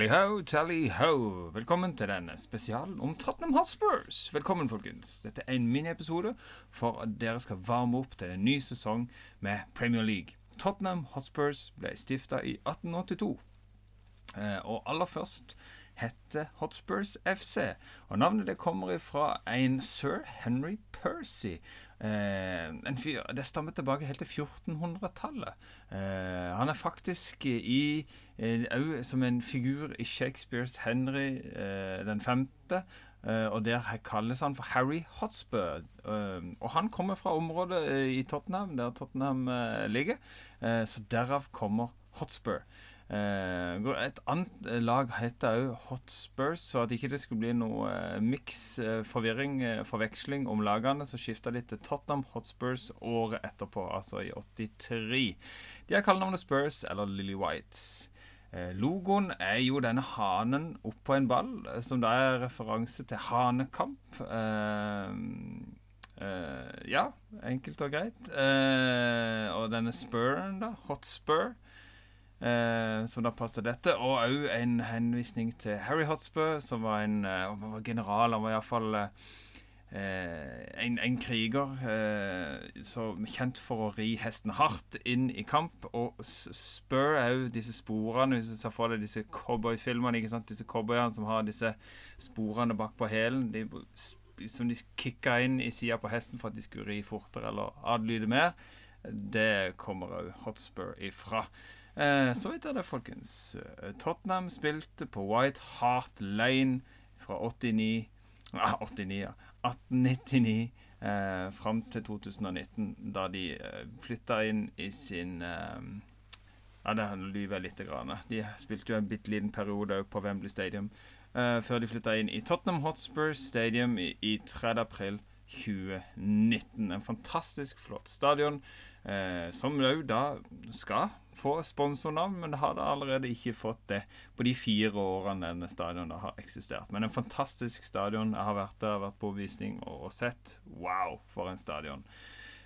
Tally ho, tally ho. Velkommen til denne spesialen om Tottenham Hotspurs. Velkommen, folkens. Dette er en miniepisode for at dere skal varme opp til en ny sesong med Premier League. Tottenham Hotspurs ble stifta i 1882. Eh, og aller først hette Hotspurs FC. Og Navnet det kommer fra en sir Henry Percy. Eh, en fyr, det stammer tilbake helt til 1400-tallet. Eh, han er faktisk i òg eh, som en figur i Shakespeares Henry eh, den femte. Uh, og der kalles han for Harry Hotspur. Uh, og han kommer fra området i Tottenham, der Tottenham ligger. så derav kommer Hotspur. Et annet lag heter òg Hotspurs, så at ikke det skulle bli noe miks, forvirring, forveksling om lagene, så skifta de til Tottenham Hotspurs året etterpå, altså i 83. De har kallenavnet Spurs eller Lily Whites. Eh, logoen er jo denne hanen oppå en ball, eh, som da er referanse til hanekamp. Uh, uh, ja, enkelt og greit. Uh, og denne spurren, da, hot spur, som da passet dette. Og òg en henvisning til Harry Hotspur, som var en var general. Han var iallfall Eh, en, en, kriger eh, som kjent for å ri hesten hardt inn i kamp. Og spør òg disse sporene, hvis du ser for deg disse cowboyfilmene. Disse cowboyene som har disse sporene bak på hælen. Som de kicka inn i sida på hesten for at de skulle ri fortere eller adlyde mer. Det kommer òg Hotspur ifra. Eh, så vidt er det, folkens. Tottenham spilte på White Hart Lane fra 89 ah, 89, ja. 1899 eh, fram til 2019, da de eh, flytta inn i sin eh, Ja, det lyver jeg lite grann. De spilte jo en bitte liten periode på Wembley Stadium eh, før de flytta inn i Tottenham Hotspur Stadium i, i 3. april 2019. En fantastisk flott stadion. Eh, som òg da skal få sponsornavn, men det har da allerede ikke fått det på de fire årene denne stadion har eksistert. Men en fantastisk stadion. Jeg har vært der, vært på visning og, og sett. Wow, for en stadion.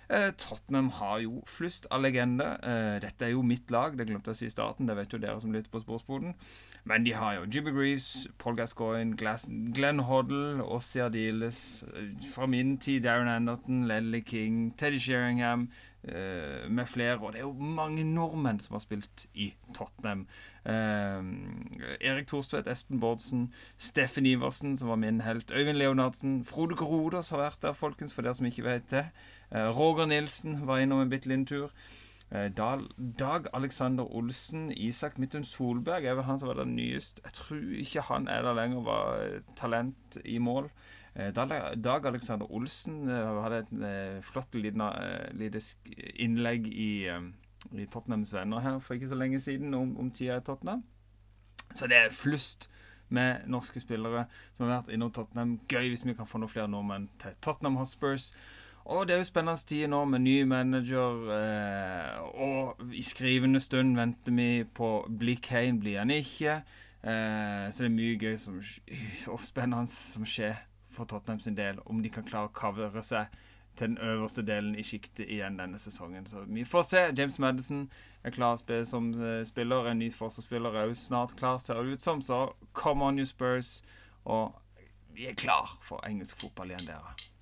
Eh, Tottenham har jo flust av legender. Eh, dette er jo mitt lag, det glemte jeg å si i starten. Det vet jo dere som lytter på Sportsboden. Men de har jo Jimmy Greaves, Paul Gascoigne, Glenn Hoddle, Ossie Ardiles. Eh, fra min tid Darren Anderton, Ledley King, Teddy Sheringham med flere. Og det er jo mange nordmenn som har spilt i Tottenham. Eh, Erik Thorstvedt, Espen Bårdsen, Steffen Iversen, som var min helt, Øyvind Leonardsen, Frode Grodas har vært der, folkens, for dere som ikke vet det. Eh, Roger Nilsen var innom en bitte liten tur. Eh, Dag, Alexander Olsen, Isak Midtun Solberg er vel han som var der nyest. Jeg tror ikke han er der lenger, var talent i mål. Eh, Dag Alexander Olsen eh, hadde et eh, flott lite innlegg i, i Tottenhams Venner her for ikke så lenge siden om, om tida i Tottenham. Så det er flust med norske spillere som har vært innom Tottenham. Gøy hvis vi kan få noen flere nordmenn til Tottenham Hotspurs. Og det er jo spennende tider nå med ny manager. Eh, og i skrivende stund venter vi på Blir Kane, blir han ikke. Eh, så det er mye gøy som, og spennende som skjer for Tottenham sin del, om de kan klare å kavre seg til den øverste delen i sjiktet igjen denne sesongen. Så vi får se. James Madison er klar som eh, spiller. En ny forsvarsspiller er jo snart klar, ser det ut som. Så come on, you Spurs. Og vi er klar for engelsk fotball igjen, dere.